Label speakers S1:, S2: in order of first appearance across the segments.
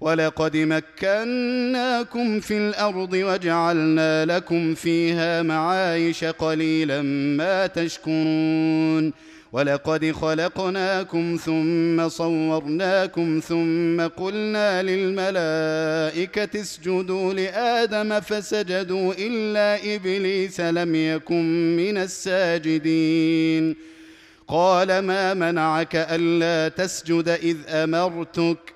S1: ولقد مكناكم في الارض وجعلنا لكم فيها معايش قليلا ما تشكرون ولقد خلقناكم ثم صورناكم ثم قلنا للملائكه اسجدوا لادم فسجدوا الا ابليس لم يكن من الساجدين قال ما منعك الا تسجد اذ امرتك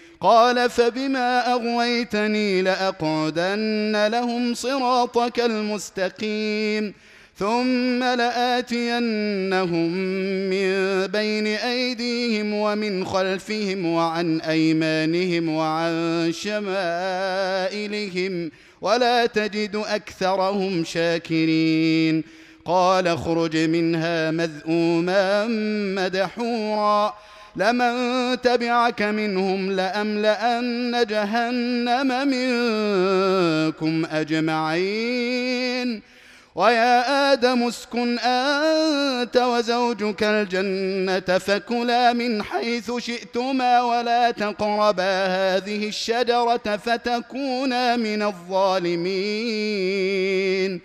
S1: قال فبما اغويتني لاقعدن لهم صراطك المستقيم ثم لاتينهم من بين ايديهم ومن خلفهم وعن ايمانهم وعن شمائلهم ولا تجد اكثرهم شاكرين قال اخرج منها مذءوما مدحورا لمن تبعك منهم لأملأن جهنم منكم أجمعين ويا آدم اسكن أنت وزوجك الجنة فكلا من حيث شئتما ولا تقربا هذه الشجرة فتكونا من الظالمين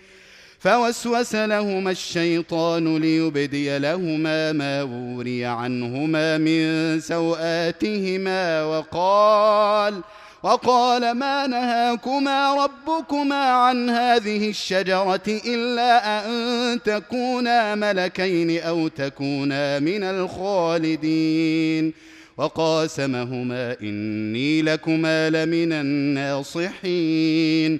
S1: فوسوس لهما الشيطان ليبدي لهما ما وري عنهما من سوآتهما وقال وقال ما نهاكما ربكما عن هذه الشجرة إلا أن تكونا ملكين أو تكونا من الخالدين وقاسمهما إني لكما لمن الناصحين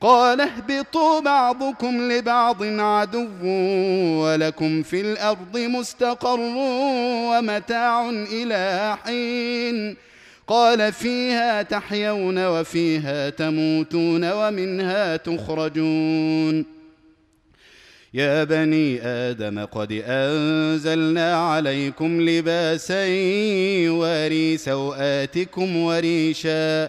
S1: قال اهبطوا بعضكم لبعض عدو ولكم في الارض مستقر ومتاع الى حين قال فيها تحيون وفيها تموتون ومنها تخرجون يا بني ادم قد انزلنا عليكم لباسا يواري سواتكم وريشا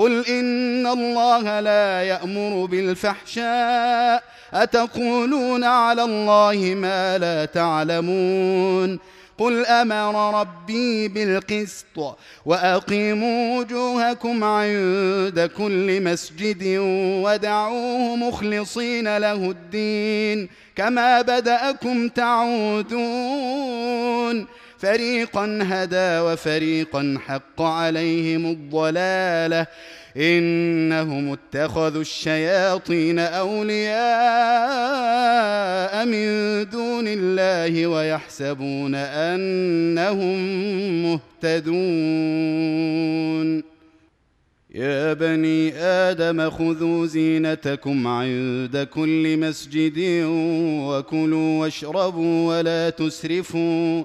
S1: قل إن الله لا يأمر بالفحشاء أتقولون على الله ما لا تعلمون قل امر ربي بالقسط واقيموا وجوهكم عند كل مسجد ودعوه مخلصين له الدين كما بداكم تعودون فريقا هدى وفريقا حق عليهم الضلاله انهم اتخذوا الشياطين اولياء من دون الله ويحسبون انهم مهتدون يا بني ادم خذوا زينتكم عند كل مسجد وكلوا واشربوا ولا تسرفوا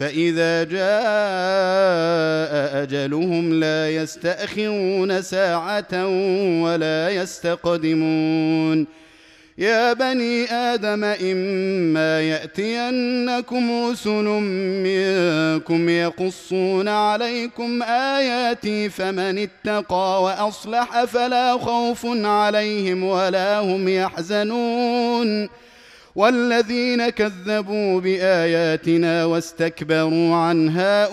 S1: فاذا جاء اجلهم لا يستاخرون ساعه ولا يستقدمون يا بني ادم اما ياتينكم رسل منكم يقصون عليكم اياتي فمن اتقى واصلح فلا خوف عليهم ولا هم يحزنون والذين كذبوا باياتنا واستكبروا عنها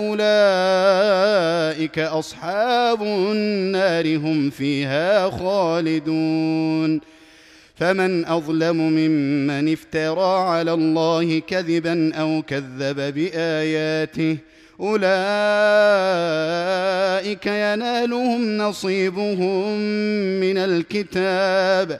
S1: اولئك اصحاب النار هم فيها خالدون فمن اظلم ممن افترى على الله كذبا او كذب باياته اولئك ينالهم نصيبهم من الكتاب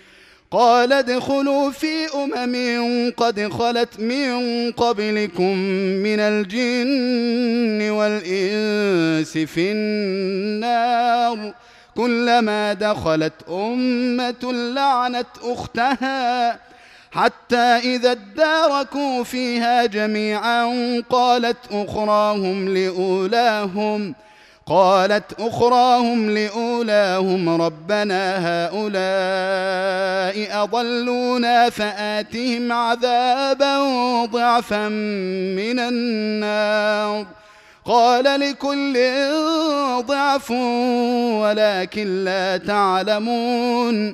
S1: قال ادخلوا في امم قد خلت من قبلكم من الجن والانس في النار كلما دخلت امه لعنت اختها حتى اذا اداركوا فيها جميعا قالت اخراهم لاولاهم قالت اخراهم لاولاهم ربنا هؤلاء اضلونا فاتهم عذابا ضعفا من النار قال لكل ضعف ولكن لا تعلمون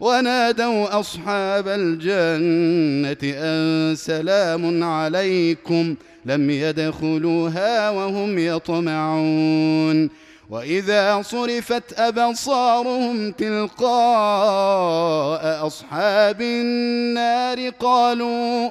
S1: ونادوا أصحاب الجنة أن سلام عليكم لم يدخلوها وهم يطمعون وإذا صرفت أبصارهم تلقاء أصحاب النار قالوا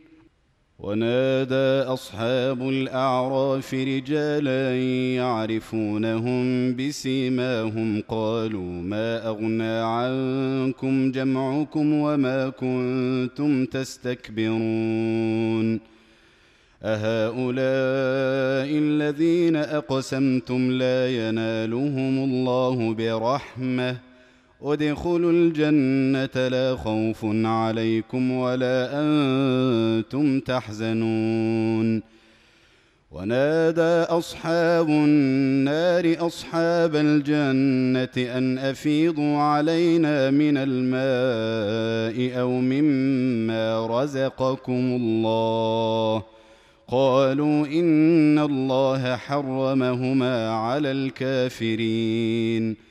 S1: ونادى اصحاب الاعراف رجالا يعرفونهم بسيماهم قالوا ما اغنى عنكم جمعكم وما كنتم تستكبرون اهؤلاء الذين اقسمتم لا ينالهم الله برحمه ادخلوا الجنه لا خوف عليكم ولا انتم تحزنون ونادى اصحاب النار اصحاب الجنه ان افيضوا علينا من الماء او مما رزقكم الله قالوا ان الله حرمهما على الكافرين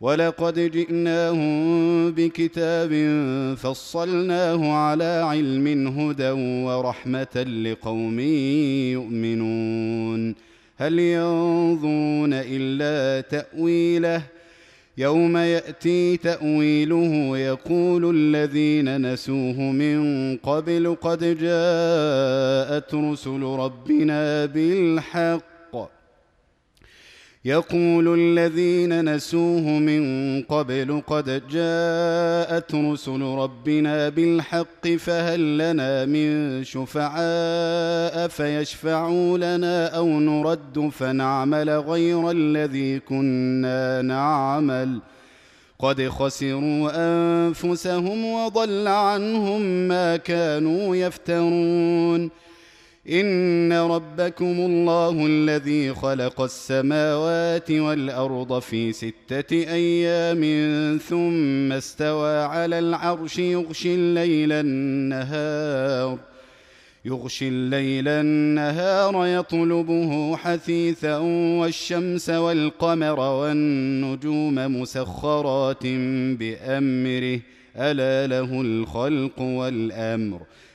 S1: ولقد جئناهم بكتاب فصلناه على علم هدى ورحمه لقوم يؤمنون هل ينظرون الا تاويله يوم ياتي تاويله يقول الذين نسوه من قبل قد جاءت رسل ربنا بالحق يقول الذين نسوه من قبل قد جاءت رسل ربنا بالحق فهل لنا من شفعاء فيشفعوا لنا او نرد فنعمل غير الذي كنا نعمل قد خسروا انفسهم وضل عنهم ما كانوا يفترون ان ربكم الله الذي خلق السماوات والارض في سته ايام ثم استوى على العرش يغشي الليل النهار يغشي الليل النهار يطلبه حثيثا والشمس والقمر والنجوم مسخرات بامره الا له الخلق والامر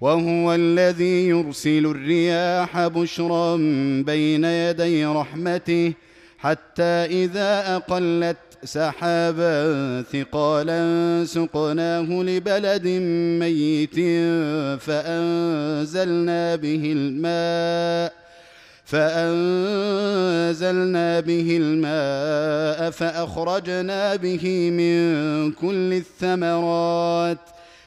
S1: وهو الذي يرسل الرياح بشرا بين يدي رحمته حتى إذا أقلت سحابا ثقالا سقناه لبلد ميت فأنزلنا به الماء فأنزلنا به الماء فأخرجنا به من كل الثمرات ۖ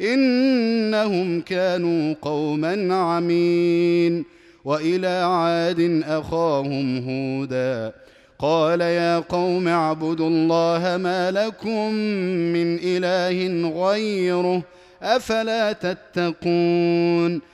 S1: انهم كانوا قوما عمين والى عاد اخاهم هودا قال يا قوم اعبدوا الله ما لكم من اله غيره افلا تتقون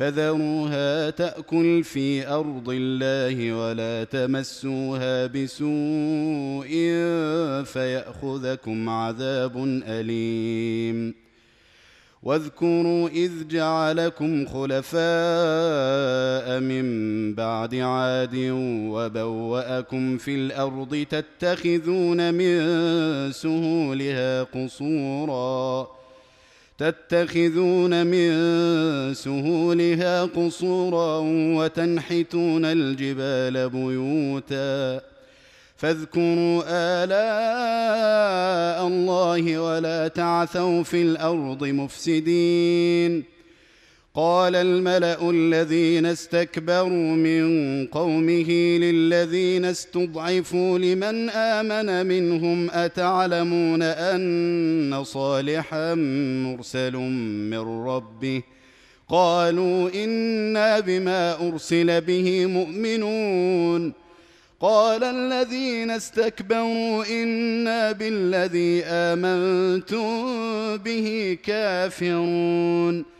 S1: فذروها تاكل في ارض الله ولا تمسوها بسوء فياخذكم عذاب اليم واذكروا اذ جعلكم خلفاء من بعد عاد وبواكم في الارض تتخذون من سهولها قصورا تتخذون من سهولها قصورا وتنحتون الجبال بيوتا فاذكروا آلاء الله ولا تعثوا في الأرض مفسدين قال الملا الذين استكبروا من قومه للذين استضعفوا لمن امن منهم اتعلمون ان صالحا مرسل من ربه قالوا انا بما ارسل به مؤمنون قال الذين استكبروا انا بالذي امنتم به كافرون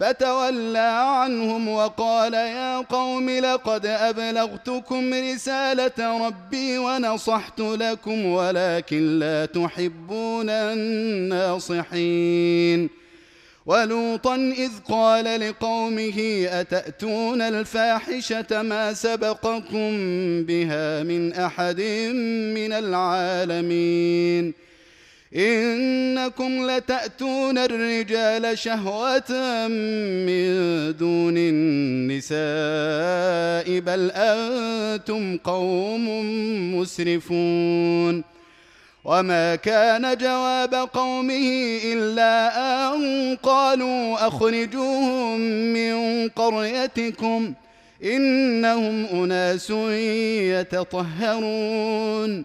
S1: فتولى عنهم وقال يا قوم لقد أبلغتكم رسالة ربي ونصحت لكم ولكن لا تحبون الناصحين ولوطا إذ قال لقومه أتأتون الفاحشة ما سبقكم بها من أحد من العالمين إنكم لتأتون الرجال شهوة من دون النساء بل أنتم قوم مسرفون وما كان جواب قومه إلا أن قالوا أخرجوهم من قريتكم إنهم أناس يتطهرون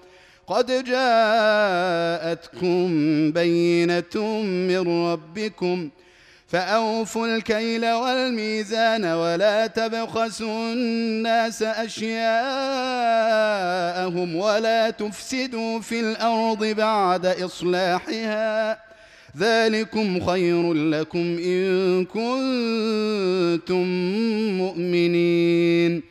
S1: قد جاءتكم بينه من ربكم فاوفوا الكيل والميزان ولا تبخسوا الناس اشياءهم ولا تفسدوا في الارض بعد اصلاحها ذلكم خير لكم ان كنتم مؤمنين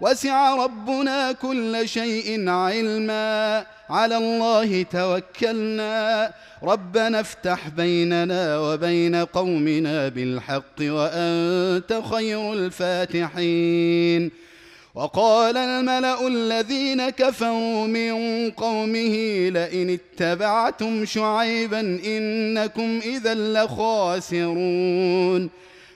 S1: وسع ربنا كل شيء علما على الله توكلنا ربنا افتح بيننا وبين قومنا بالحق وانت خير الفاتحين وقال الملا الذين كفروا من قومه لئن اتبعتم شعيبا انكم اذا لخاسرون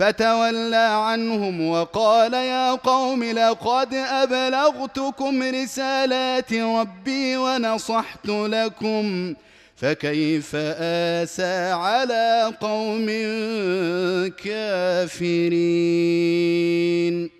S1: فتولى عنهم وقال يا قوم لقد أبلغتكم رسالات ربي ونصحت لكم فكيف آسى على قوم كافرين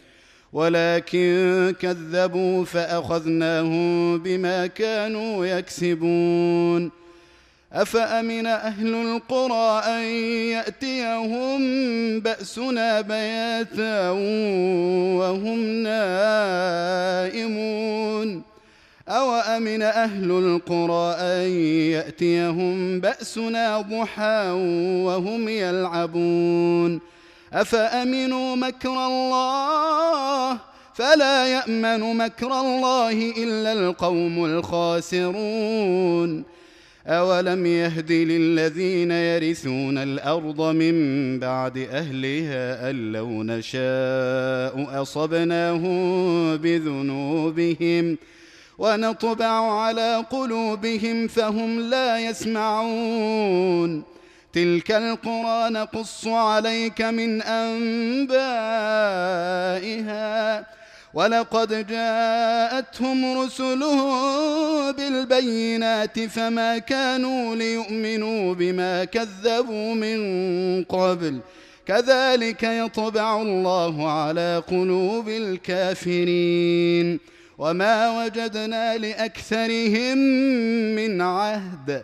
S1: ولكن كذبوا فاخذناهم بما كانوا يكسبون افامن اهل القرى ان ياتيهم باسنا بياتا وهم نائمون اوامن اهل القرى ان ياتيهم باسنا ضحى وهم يلعبون أفأمنوا مكر الله فلا يأمن مكر الله إلا القوم الخاسرون أولم يهد للذين يرثون الأرض من بعد أهلها أن لو نشاء أصبناهم بذنوبهم ونطبع على قلوبهم فهم لا يسمعون تلك القرى نقص عليك من أنبائها ولقد جاءتهم رسلهم بالبينات فما كانوا ليؤمنوا بما كذبوا من قبل كذلك يطبع الله على قلوب الكافرين وما وجدنا لاكثرهم من عهد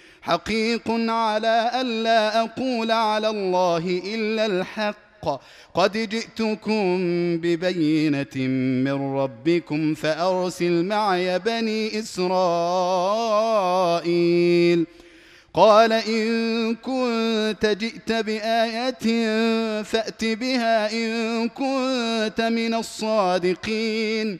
S1: حقيق على ألا أقول على الله إلا الحق قد جئتكم ببينة من ربكم فأرسل معي بني إسرائيل قال إن كنت جئت بآية فأت بها إن كنت من الصادقين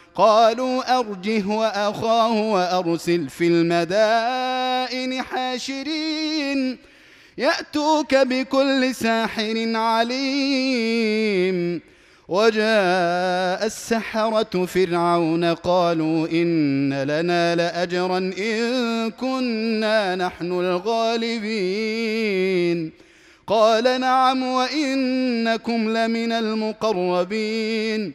S1: قالوا أرجه وأخاه وأرسل في المدائن حاشرين يأتوك بكل ساحر عليم وجاء السحرة فرعون قالوا إن لنا لأجرا إن كنا نحن الغالبين قال نعم وإنكم لمن المقربين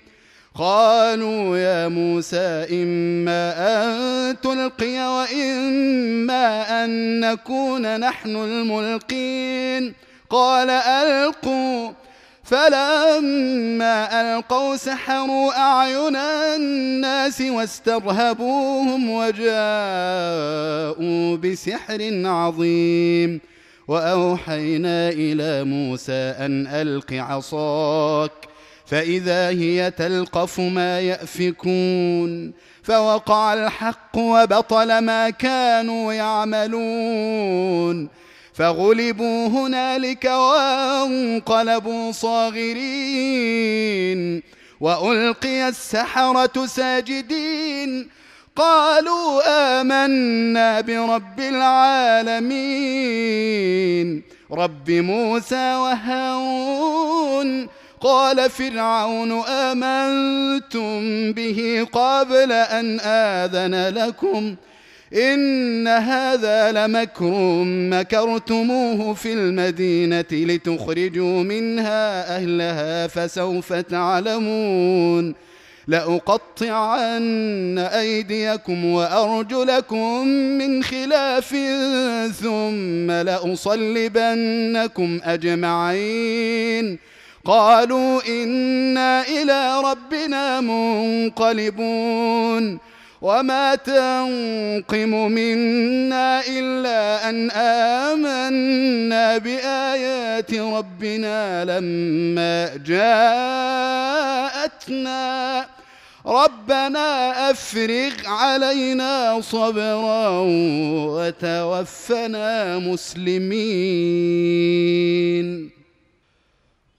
S1: قالوا يا موسى إما أن تلقي وإما أن نكون نحن الملقين قال ألقوا فلما ألقوا سحروا أعين الناس واسترهبوهم وجاءوا بسحر عظيم وأوحينا إلى موسى أن ألق عصاك ۖ فإذا هي تلقف ما يأفكون فوقع الحق وبطل ما كانوا يعملون فغلبوا هنالك وانقلبوا صاغرين وألقي السحرة ساجدين قالوا آمنا برب العالمين رب موسى وهارون قال فرعون امنتم به قبل ان اذن لكم ان هذا لمكر مكرتموه في المدينه لتخرجوا منها اهلها فسوف تعلمون لاقطعن ايديكم وارجلكم من خلاف ثم لاصلبنكم اجمعين قالوا انا الى ربنا منقلبون وما تنقم منا الا ان امنا بايات ربنا لما جاءتنا ربنا افرغ علينا صبرا وتوفنا مسلمين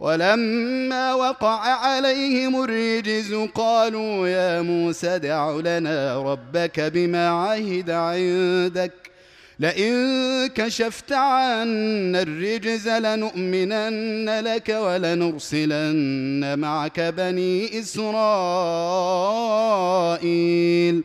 S1: ولما وقع عليهم الرجز قالوا يا موسى دع لنا ربك بما عهد عندك لئن كشفت عنا الرجز لنؤمنن لك ولنرسلن معك بني اسرائيل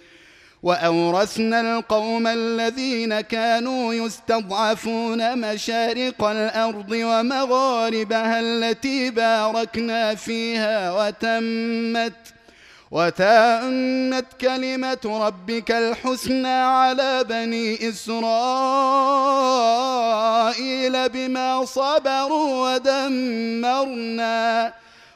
S1: وأورثنا القوم الذين كانوا يستضعفون مشارق الأرض ومغاربها التي باركنا فيها وتمت وتمت كلمة ربك الحسنى على بني إسرائيل بما صبروا ودمرنا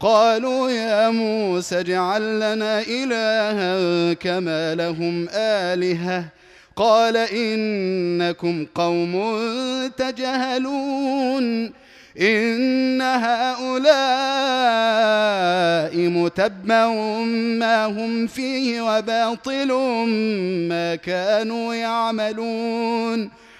S1: قالوا يا موسى اجعل لنا إلها كما لهم آلهة قال إنكم قوم تجهلون إن هؤلاء متبع ما هم فيه وباطل ما كانوا يعملون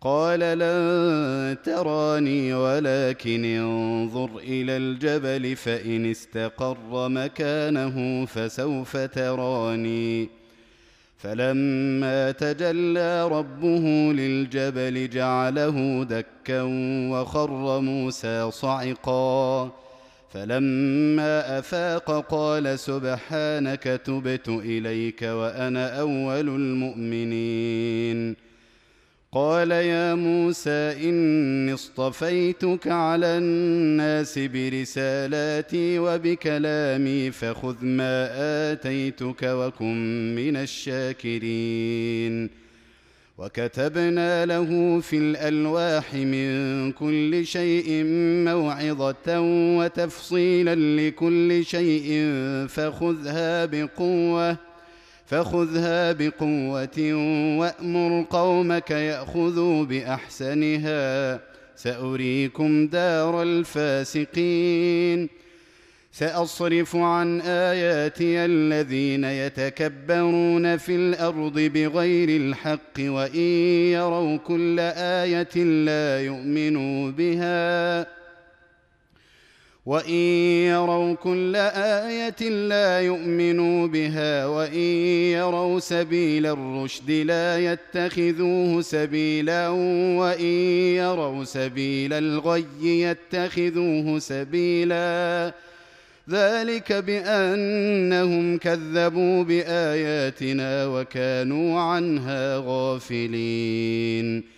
S1: قال لن تراني ولكن انظر الى الجبل فان استقر مكانه فسوف تراني فلما تجلى ربه للجبل جعله دكا وخر موسى صعقا فلما افاق قال سبحانك تبت اليك وانا اول المؤمنين قال يا موسى اني اصطفيتك على الناس برسالاتي وبكلامي فخذ ما اتيتك وكن من الشاكرين وكتبنا له في الالواح من كل شيء موعظه وتفصيلا لكل شيء فخذها بقوه فخذها بقوه وامر قومك ياخذوا باحسنها ساريكم دار الفاسقين ساصرف عن اياتي الذين يتكبرون في الارض بغير الحق وان يروا كل ايه لا يؤمنوا بها وان يروا كل ايه لا يؤمنوا بها وان يروا سبيل الرشد لا يتخذوه سبيلا وان يروا سبيل الغي يتخذوه سبيلا ذلك بانهم كذبوا باياتنا وكانوا عنها غافلين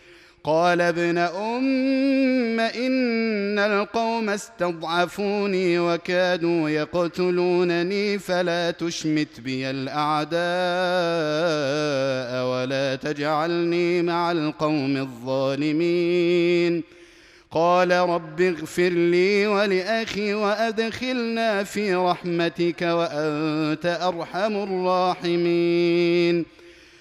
S1: قال ابن ام ان القوم استضعفوني وكادوا يقتلونني فلا تشمت بي الاعداء ولا تجعلني مع القوم الظالمين قال رب اغفر لي ولاخي وادخلنا في رحمتك وانت ارحم الراحمين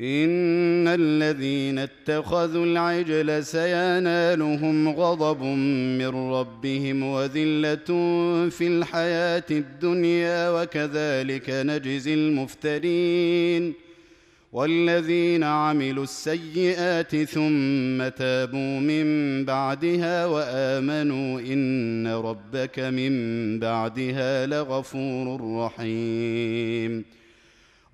S1: ان الذين اتخذوا العجل سينالهم غضب من ربهم وذله في الحياه الدنيا وكذلك نجزي المفترين والذين عملوا السيئات ثم تابوا من بعدها وامنوا ان ربك من بعدها لغفور رحيم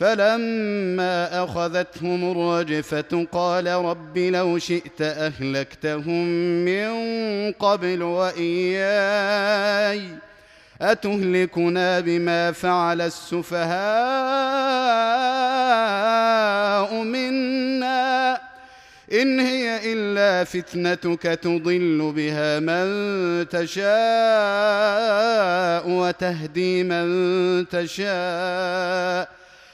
S1: فلما اخذتهم الرجفه قال رب لو شئت اهلكتهم من قبل واياي اتهلكنا بما فعل السفهاء منا ان هي الا فتنتك تضل بها من تشاء وتهدي من تشاء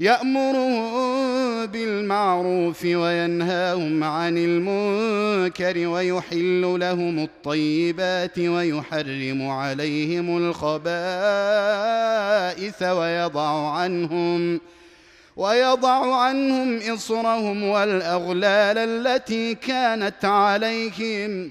S1: يأمرهم بالمعروف وينهاهم عن المنكر ويحل لهم الطيبات ويحرم عليهم الخبائث ويضع عنهم ويضع عنهم إصرهم والأغلال التي كانت عليهم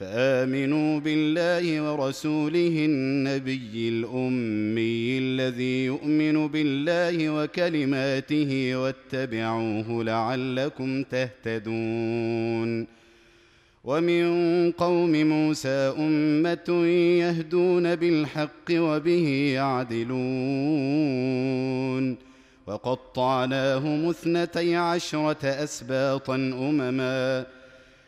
S1: فامنوا بالله ورسوله النبي الامي الذي يؤمن بالله وكلماته واتبعوه لعلكم تهتدون ومن قوم موسى امه يهدون بالحق وبه يعدلون وقطعناهم اثنتي عشره اسباطا امما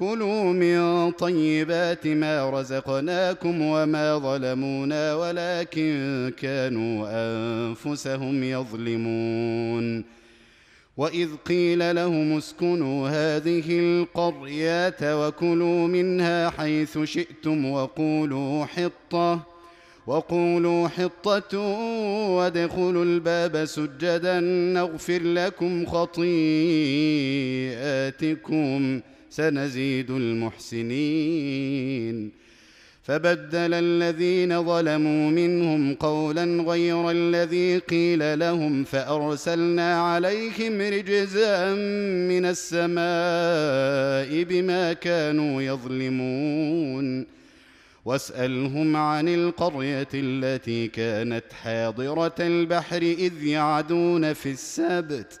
S1: كلوا من طيبات ما رزقناكم وما ظلمونا ولكن كانوا انفسهم يظلمون واذ قيل لهم اسكنوا هذه القريات وكلوا منها حيث شئتم وقولوا حطه وقولوا حطة وادخلوا الباب سجدا نغفر لكم خطيئاتكم ۖ سنزيد المحسنين فبدل الذين ظلموا منهم قولا غير الذي قيل لهم فارسلنا عليهم رجزا من السماء بما كانوا يظلمون واسالهم عن القريه التي كانت حاضره البحر اذ يعدون في السبت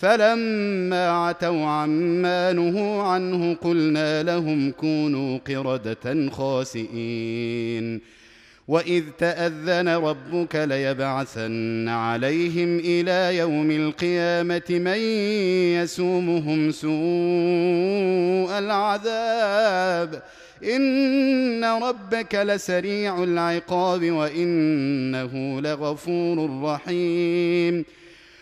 S1: فلما عتوا عما نهوا عنه قلنا لهم كونوا قرده خاسئين واذ تاذن ربك ليبعثن عليهم الى يوم القيامه من يسومهم سوء العذاب ان ربك لسريع العقاب وانه لغفور رحيم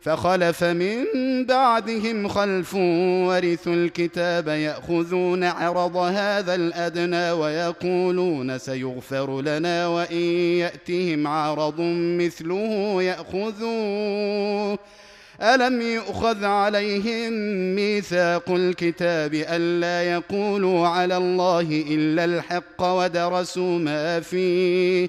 S1: فخلف من بعدهم خلف ورثوا الكتاب ياخذون عرض هذا الادنى ويقولون سيغفر لنا وان ياتهم عرض مثله ياخذوه ألم يؤخذ عليهم ميثاق الكتاب ألا يقولوا على الله إلا الحق ودرسوا ما فيه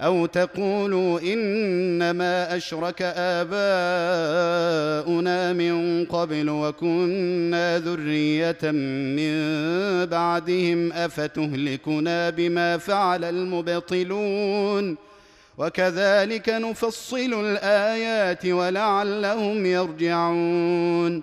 S1: او تقولوا انما اشرك اباؤنا من قبل وكنا ذريه من بعدهم افتهلكنا بما فعل المبطلون وكذلك نفصل الايات ولعلهم يرجعون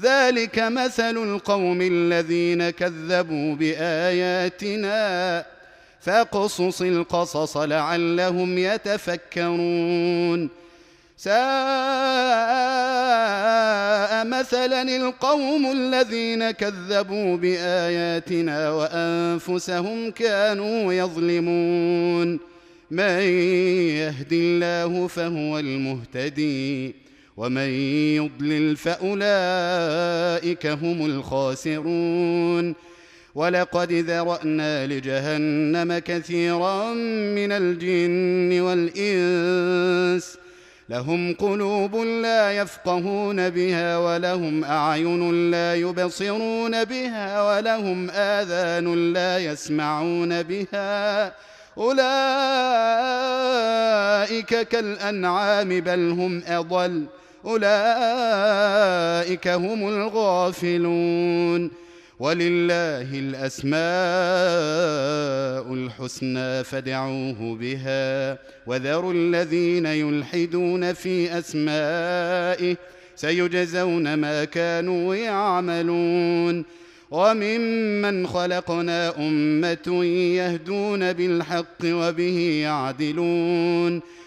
S1: ذلك مثل القوم الذين كذبوا باياتنا فاقصص القصص لعلهم يتفكرون ساء مثلا القوم الذين كذبوا باياتنا وانفسهم كانوا يظلمون من يهد الله فهو المهتدي ومن يضلل فاولئك هم الخاسرون ولقد ذرانا لجهنم كثيرا من الجن والانس لهم قلوب لا يفقهون بها ولهم اعين لا يبصرون بها ولهم اذان لا يسمعون بها اولئك كالانعام بل هم اضل أولئك هم الغافلون ولله الأسماء الحسنى فدعوه بها وذروا الذين يلحدون في أسمائه سيجزون ما كانوا يعملون وممن خلقنا أمة يهدون بالحق وبه يعدلون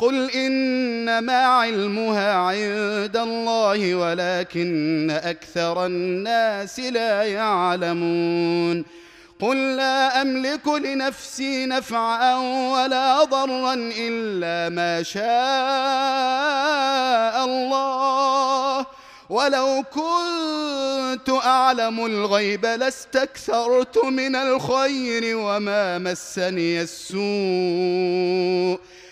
S1: قل انما علمها عند الله ولكن اكثر الناس لا يعلمون قل لا املك لنفسي نفعا ولا ضرا الا ما شاء الله ولو كنت اعلم الغيب لاستكثرت من الخير وما مسني السوء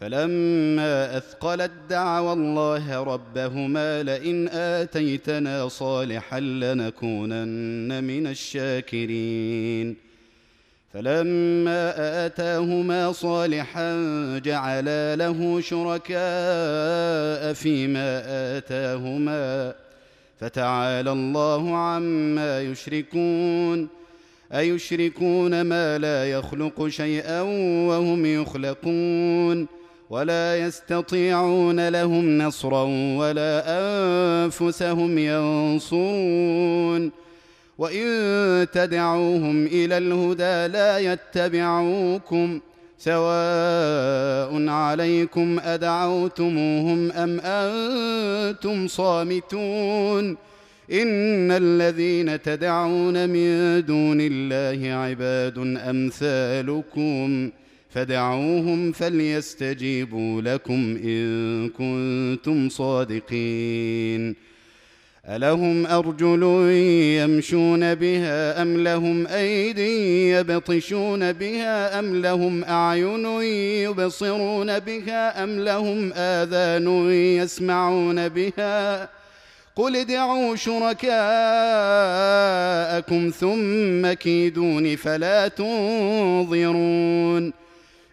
S1: فلما اثقلت دعوى الله ربهما لئن اتيتنا صالحا لنكونن من الشاكرين فلما اتاهما صالحا جعلا له شركاء فيما اتاهما فتعالى الله عما يشركون ايشركون ما لا يخلق شيئا وهم يخلقون ولا يستطيعون لهم نصرا ولا انفسهم ينصرون وان تدعوهم الى الهدى لا يتبعوكم سواء عليكم ادعوتموهم ام انتم صامتون ان الذين تدعون من دون الله عباد امثالكم فدعوهم فليستجيبوا لكم ان كنتم صادقين الهم ارجل يمشون بها ام لهم ايدي يبطشون بها ام لهم اعين يبصرون بها ام لهم اذان يسمعون بها قل ادعوا شركاءكم ثم كيدون فلا تنظرون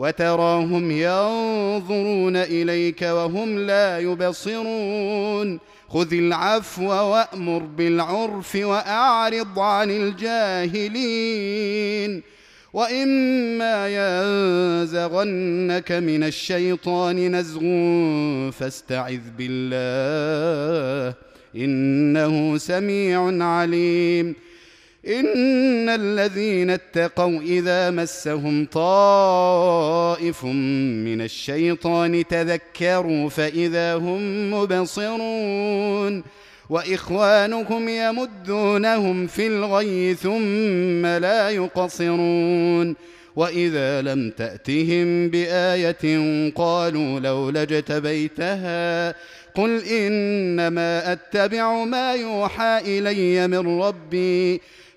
S1: وتراهم ينظرون اليك وهم لا يبصرون خذ العفو وامر بالعرف واعرض عن الجاهلين واما ينزغنك من الشيطان نزغ فاستعذ بالله انه سميع عليم ان الذين اتقوا اذا مسهم طائف من الشيطان تذكروا فاذا هم مبصرون واخوانهم يمدونهم في الغي ثم لا يقصرون واذا لم تاتهم بايه قالوا لولا اجتبيتها قل انما اتبع ما يوحى الي من ربي